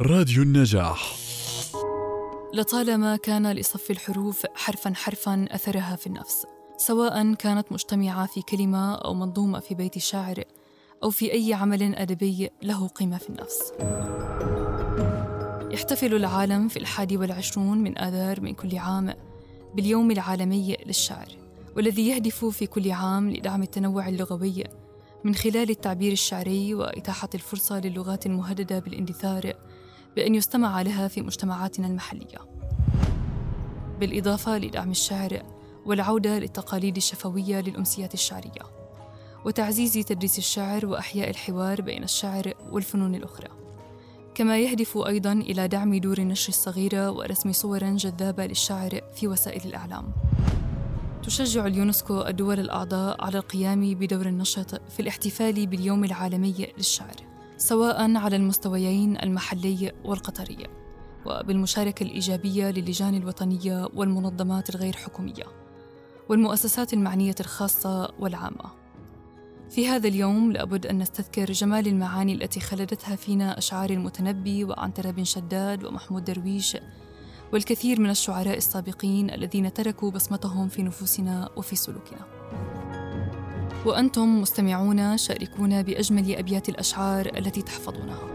راديو النجاح. لطالما كان لصف الحروف حرفا حرفا أثرها في النفس سواء كانت مجتمعة في كلمة أو منظومة في بيت شاعر أو في أي عمل أدبي له قيمة في النفس. يحتفل العالم في الحادي والعشرون من آذار من كل عام باليوم العالمي للشعر والذي يهدف في كل عام لدعم التنوع اللغوي من خلال التعبير الشعري وإتاحة الفرصة للغات المهددة بالاندثار بأن يستمع لها في مجتمعاتنا المحلية. بالإضافة لدعم الشعر والعودة للتقاليد الشفوية للأمسيات الشعرية وتعزيز تدريس الشعر وأحياء الحوار بين الشعر والفنون الأخرى. كما يهدف أيضا إلى دعم دور النشر الصغيرة ورسم صور جذابة للشعر في وسائل الإعلام. تشجع اليونسكو الدول الأعضاء على القيام بدور النشط في الاحتفال باليوم العالمي للشعر. سواء على المستويين المحلي والقطري وبالمشاركة الإيجابية للجان الوطنية والمنظمات الغير حكومية والمؤسسات المعنية الخاصة والعامة. في هذا اليوم لابد أن نستذكر جمال المعاني التي خلدتها فينا أشعار المتنبي وعنترة بن شداد ومحمود درويش والكثير من الشعراء السابقين الذين تركوا بصمتهم في نفوسنا وفي سلوكنا. وأنتم مستمعون شاركونا بأجمل أبيات الأشعار التي تحفظونها.